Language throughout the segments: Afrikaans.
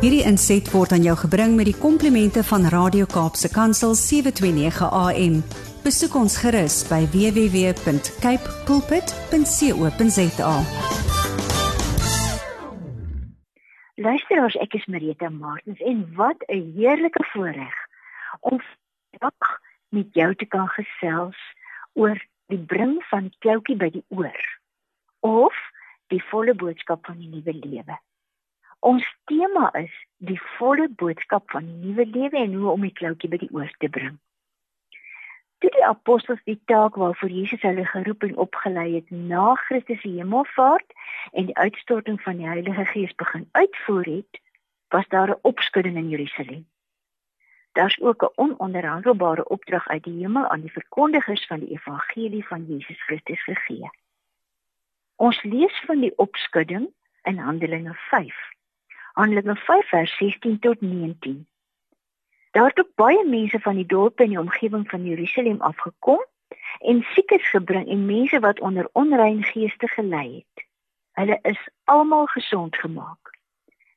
Hierdie inset word aan jou gebring met die komplimente van Radio Kaapse Kansel 729 AM. Besoek ons gerus by www.cape pulpit.co.za. Luisteraars, ek is Marita Martins en wat 'n heerlike voorreg om vandag met jou te kan gesels oor die bring van kloutjie by die oor of die volle boodskap van die nuwe lewe. Ons tema is die volle boodskap van die nuwe lewe en hoe om die kloutjie by die oor te bring. Toe die apostels die taak waarvoor Jesus hulle geroep en opgelei het na Christus se hemelvaart en die uitstorting van die Heilige Gees begin uitvoer het, was daar 'n opskudding in Jerusalem. Daar's ook 'n ononderhandelbare opdrag uit die hemel aan die verkondigers van die evangelie van Jesus Christus gegee. Ons lees van die opskudding in Handelinge 5. Handelinge 5 vers 16 tot 19. Daar het ook baie mense van die dorpe in die omgewing van Jerusalem afgekom en siekes gebring en mense wat onder onrein geeste gelei het. Hulle is almal gesond gemaak.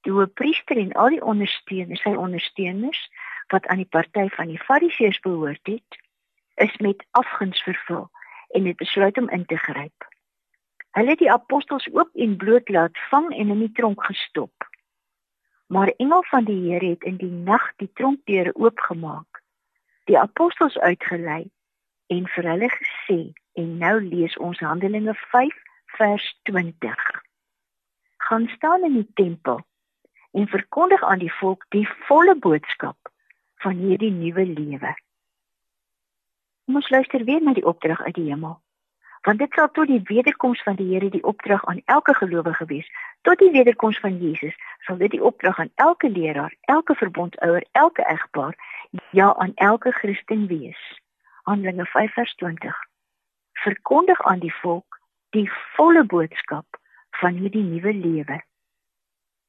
Die hoofpriester en al die ondersteuners, sy ondersteuners wat aan die party van die Fariseërs behoort het, is met afguns vervul en het besluit om in te gryp. Hulle het die apostels oop en bloot laat vang en in die tronk gestop. Maar engel van die Here het in die nag die tronkdeure oopgemaak, die apostels uitgelei en vir hulle gesê en nou lees ons Handelinge 5 vers 20. Gaan staan in die tempel en verkondig aan die volk die volle boodskap van hierdie nuwe lewe. Ons luister weer na die opdrag uit die hemel want dit sal tot die wederkoms van die Here die opdrag aan elke gelowige wees. Tot die wederkoms van Jesus sal dit die opdrag aan elke leraar, elke verbondouer, elke egpaar, ja aan elke Christen wees. Handelinge 5:20. Verkondig aan die volk die volle boodskap van hierdie nuwe lewe.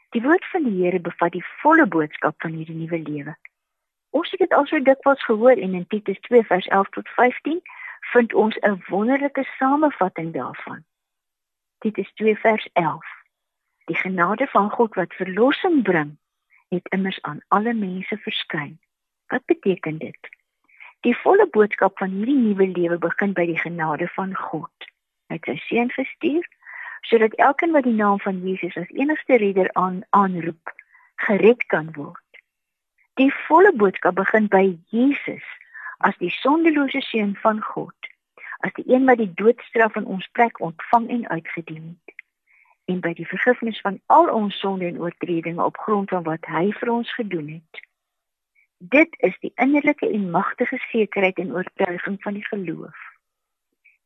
Die woord van die Here bevat die volle boodskap van hierdie nuwe lewe. Ons het dit al so dikwels gehoor en in Titus 2 vers 11 tot 15 vind ons 'n wonderlike samevatting daarvan. Dit is 2 vers 11. Die genade van God wat verlossing bring, het immers aan alle mense verskyn. Wat beteken dit? Die volle boodskap van hierdie nuwe lewe begin by die genade van God. Hy het sy seun gestuur sodat elkeen wat die naam van Jesus as enigste redder aan aanroep, gered kan word. Die volle boodskap begin by Jesus as die sondelose seun van God, as die een wat die doodstraf in ons plek ontvang en uitgedien het, en by die vergifnis van al ons sonde en oortredinge op grond van wat hy vir ons gedoen het. Dit is die innerlike en magtige sekerheid en oortuiging van die geloof.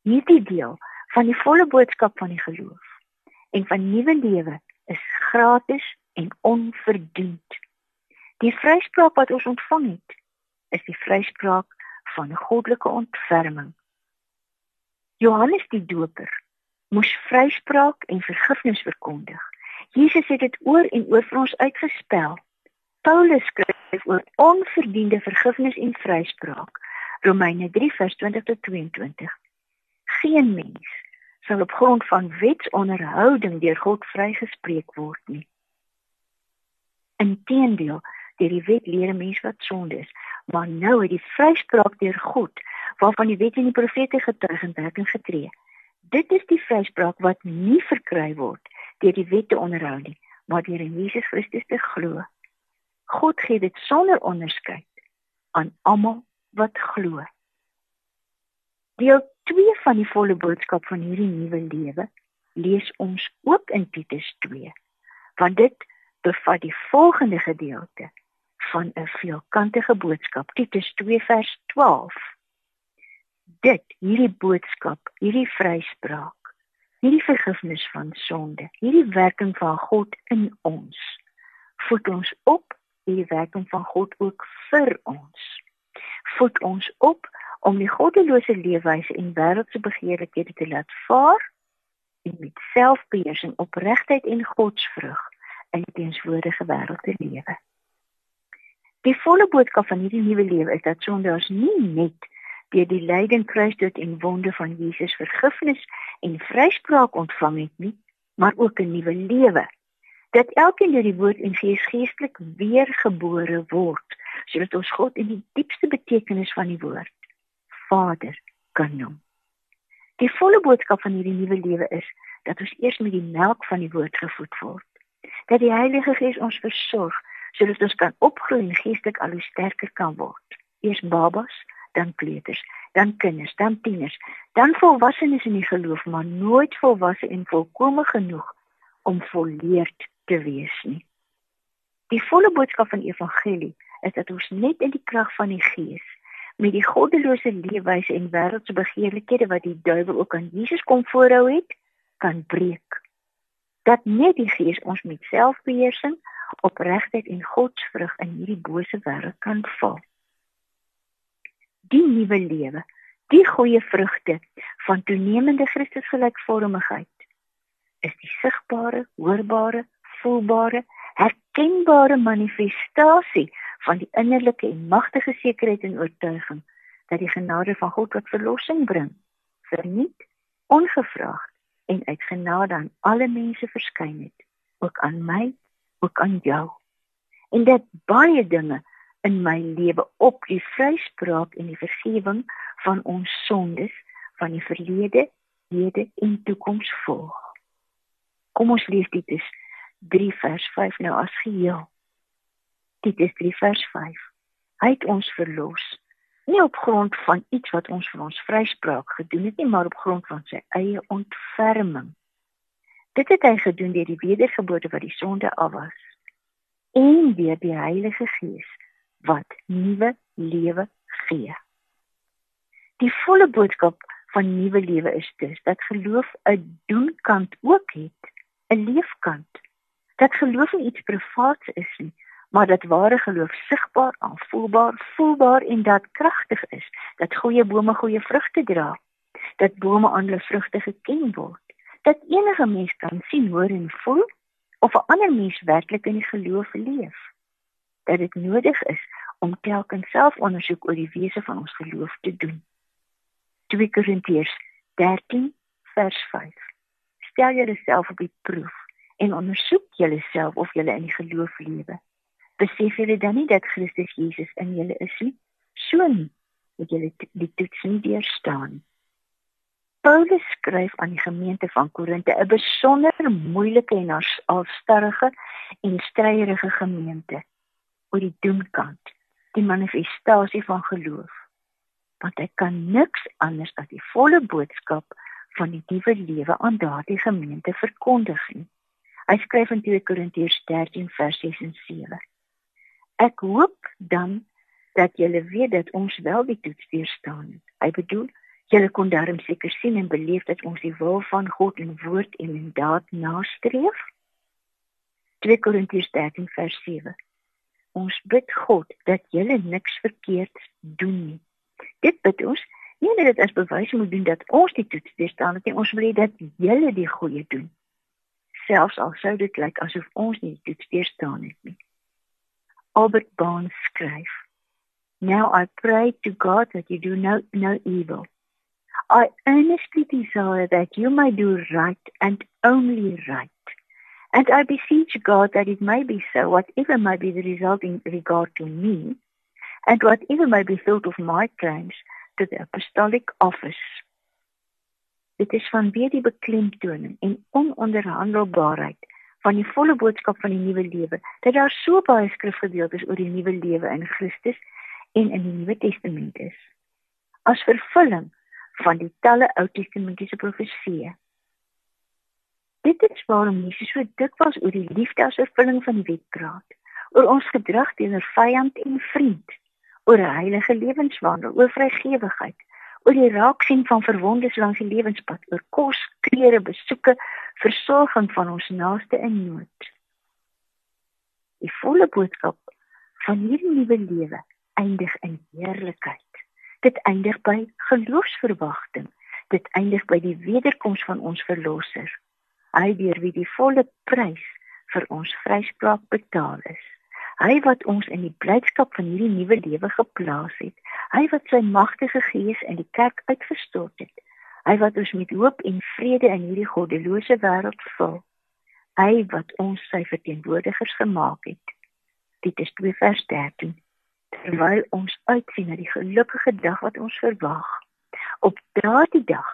Hierdie deel van die volle boodskap van die geloof en van nuwe lewe is gratis en onverdiend. Die vryspraak wat ons ontvang het, is die vryspraak van goddelike ontferming. Johannes die Doper moes vryspraak en vergifnis verkondig. Jesus het dit oor en oor vir ons uitgespel. Paulus skryf oor onverdiende vergifnis en vryspraak. Romeine 3 vers 20 tot 22. Geen mens sal op grond van wetsonderhouding deur God vrygespreek word nie. Inteendeel, deur die wet leer 'n mens wat sonde is, maar nou het die vryspraak deur God waarvan die wet en die profete getuig en werking getree. Dit is die vryspraak wat nie verkry word deur die wet te onderhou nie, maar deur in Jesus Christus te glo. God gee dit sonder onderskeid aan almal wat glo. Deel 2 van die volle boodskap van hierdie nuwe lewe lees ons ook in Titus 2. Want dit bevat die volgende gedeelte van 'n veelkantige boodskap. Titus 2 vers 12. Dit, hierdie boodskap, hierdie vryspraak, hierdie vergifnis van sonde, hierdie werking van God in ons, voed ons op hierdie werking van God ook vir ons. Voed ons op om die goddelose leefwyse en wêreldse begeerlikhede te laat vaar en met selfbeheersing, opregtheid en godsvrug in die teenswoordige wêreld te lewe. Die volle boodskap van hierdie nuwe lewe is dat sondaars nie net deur die lyding, kruisdood en wonde van Jesus vergifnis en vryspraak ontvang het nie, maar ook 'n nuwe lewe. dat elkeen deur die woord en gees geestelik weergebore word sodat ons God in die diepste betekenis van die woord Vader kan noem. Die volle boodskap van hierdie nuwe lewe is dat ons eers met die melk van die woord gevoed word. Dat die Heilige Gees ons versorg sodat ons kan opgroei en geestelik al hoe sterker kan word. Eers babas, dan kleuters, dan kinders, dan tieners, dan volwassenes in die geloof, maar nooit volwasse en volkome genoeg om volleerd te wees nie. Die volle boodskap van evangelie is dat ons net in die krag van die Gees met die goddelose leefwyse en wêreldse begeerlikhede wat die duiwel ook aan Jesus kom voorhou het, kan breek. Dat net die Gees ons met selfbeheersing, opregtheid en godsvrug in hierdie bose wêreld kan val. Die nuwe lewe, die goeie vrugte van toenemende Christusgelykvormigheid is die sigbare, hoorbare, voelbare, herkenbare manifestasie van die innerlike en magtige sekerheid en oortuiging dat die genade van God wat verlossing bring, verniet, ongevraagd en uit genade aan alle mense verskyn het, ook aan my, ook aan jou. En dat baie dinge in my lewe op die vryspraak en die vergifnis van ons sondes van die verlede, hede en toekoms volg. Kom ons lees dit is 3 vers 5 nou as geheel. Dit is 3 vers 5. Hy het ons verlos nie op grond van iets wat ons vir ons vryspraak gedoen het nie, maar op grond van sy eie ontferming. Dit het hy gedoen deur die wedergeboorte wat die sonde afwas en deur die Heilige Gees wat nuwe lewe gee. Die volle boodskap van nuwe lewe is dus dat geloof 'n doenkant ook het, 'n leefkant. Dat geloof nie iets privaats is nie, maar dat ware geloof sigbaar, aanvoelbaar, voelbaar en dat kragtig is, dat goeie bome goeie vrugte dra, dat bome aan hulle vrugte geken word, dat enige mens kan sien, hoor en voel of 'n ander mens werklik in die geloof leef. Dat dit nodig is om telkens selfondersoek oor die wese van ons geloof te doen. 2 Korintiërs 13 vers 5. Stel jouself op die proef en ondersoek jouself of jy in die geloof lewe besef julle dan nie dat Christus Jesus in julle is nie? So nie, dat julle die toets nie deurstaan. Paulus skryf aan die gemeente van Korinte, 'n besonder moeilike en alstarrige en stryderige gemeente oor die doenkant, die manifestasie van geloof. Want hy kan niks anders as die volle boodskap van die nuwe lewe aan daardie gemeente verkondig nie. Hy skryf in 2 Korintiërs 13 vers 6 en 7. Ek hoop dan dat julle weet dat ons wel die toets deurstaan. Hy bedoel, julle kon daarom seker sien en beleef dat ons die wil van God in woord en in daad nastreef. 2 Korintiërs 13 vers 7. Ons bid God dat julle niks verkeerd doen nie. Dit bid ons nie net as bewys moet doen dat ons die toets deurstaan nie, ons wil hê dat julle die goeie doen. Selfs al sou dit lyk asof ons nie die toets deurstaan het nie. Albert Barnes skryf. Now I pray to God that you do no, no evil. I earnestly desire that you may do right and only right. And I beseech God that it may be so, whatever may be the result in regard to me, and whatever may be thought of my claims to the apostolic office. Dit is vanweer die beklemtoning en ononderhandelbaarheid van die volle boodskap van die nuwe lewe dat daar so baie skrifgedeeltes oor die nuwe lewe in Christus en in die Nuwe Testament is as vervulling van die talle Ou Testamentiese profesieë. Dit is waarom Jesus so dikwels oor die liefde as vervulling van die wet praat, oor ons gedrag teenoor vyand en vriend, oor 'n heilige lewenswandel, oor vrygewigheid, oor die raaksien van verwondes langs die lewenspad, oor kos, klere, besoeke, versorging van ons naaste in nood. Die volle boodskap van hierdie nuwe lewe eindig in heerlikheid. Dit eindig by geloofsverwagting. Dit eindig by die wederkoms van ons verlosser. Hy deur wie die volle prys vir ons vryspraak betaal is. Hy wat ons in die blydskap van hierdie nuwe lewe geplaas het. Hy wat sy magtige gees in die kerk uitgestort het. Hy wat ons met hoop en vrede in hierdie goddelose wêreld vul. Hy wat ons sy verteenwoordigers gemaak het. Dit is 2 vers 13. Terwyl ons uitsien na die gelukkige dag wat ons verwag. Op daardie dag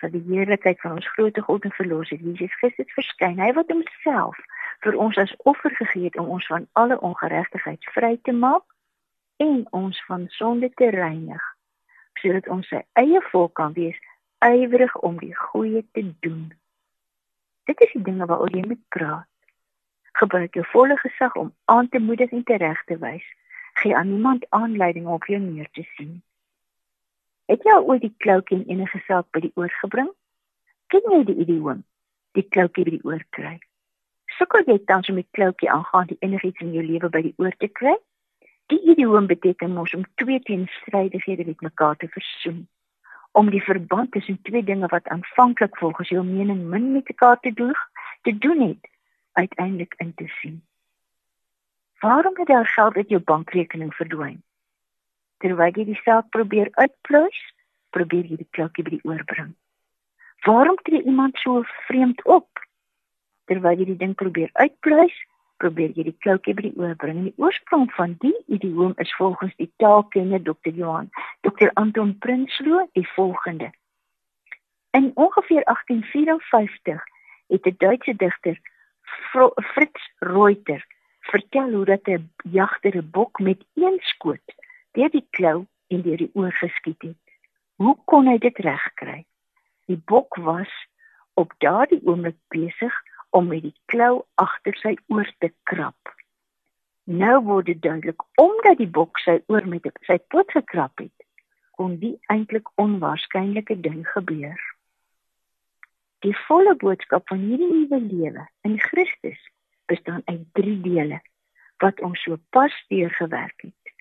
sal die heerlikheid van ons grootte God en verlosser Jesus Christus verskyn. Hy wat homself vir ons as offer gegee het om ons van alle ongeregtigheid vry te maak en ons van sonde te reinig sodat ons sy eie volk kan wees ywerig om die goeie te doen. Dit is die dinge waaroor jy moet praat. Gebruik jou volle gesag om aan te moedig en te reg te wys. Gee aan niemand aanleiding om op jou neer te sien. Het jy ooit die kloutjie in enige saak by die oor gebring? Ken jy die idioom? Die kloutjie by die oor kry. Sukkel jy tans om die kloutjie aangaan die enigiets in jou lewe by die oor te kry? Die idioom beteken mos om twee teenstrydighede met mekaar te versoen. Om die verband tussen twee dinge wat aanvanklik volgens jou mening min met mekaar te doen, te doen het, uiteindelik in te sien. Waarom het daar geld uit jou bankrekening verdwyn? Terwyl jy die saak probeer uitpluis, probeer jy die klokkie by die oor bring. Waarom tree iemand so vreemd op? Terwyl jy die ding probeer uitpluis, probeer jy die kloutjie by die oor bring. Die oorsprong van die idioom is volgens die taalkenner Dr. Johan, Dr. Anton Prinsloo, die volgende. In ongeveer 1854 het 'n Duitse digter, Fritz Reuter, vertel hoe dat 'n jagter 'n bok met een skoot deur die klou en deur die oor geskiet het. Hoe kon hy dit regkry? Die bok was op daardie oomblik besig om met die klou agter sy oor te krap. Nou word dit duidelik omdat die bok sy oor met sy poot gekrap het, kon die eintlik onwaarskynlike ding gebeur. Die volle boodskap van hierdie nuwe lewe in Christus bestaan uit drie dele wat ons so pas deurgewerk het.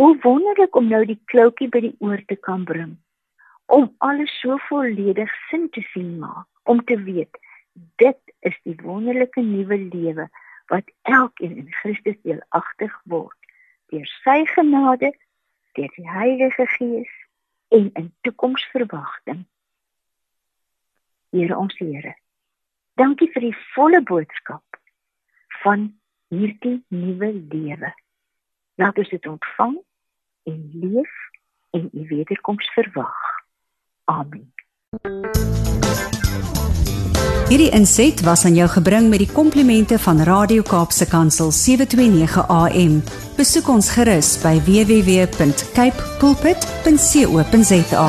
Hoe wonderlik om nou die kloutjie by die oor te kan bring om alles so volledig sin te sien maak, om te weet dit is die wonderlike nuwe lewe wat elkeen in Christus deelagtig word deur sy genade deur die Heilige Gees en in toekomsverwagting. Here ons Here. Dankie vir die volle boodskap van hierdie nuwe lewe. Laat ons dit ontvang en leef en u wederkoms verwag. Amen. Hierdie inset was aan jou gebring met die komplimente van Radio Kaapse Kansel 729 AM. Besoek ons gerus by www.cape pulpit.co.za.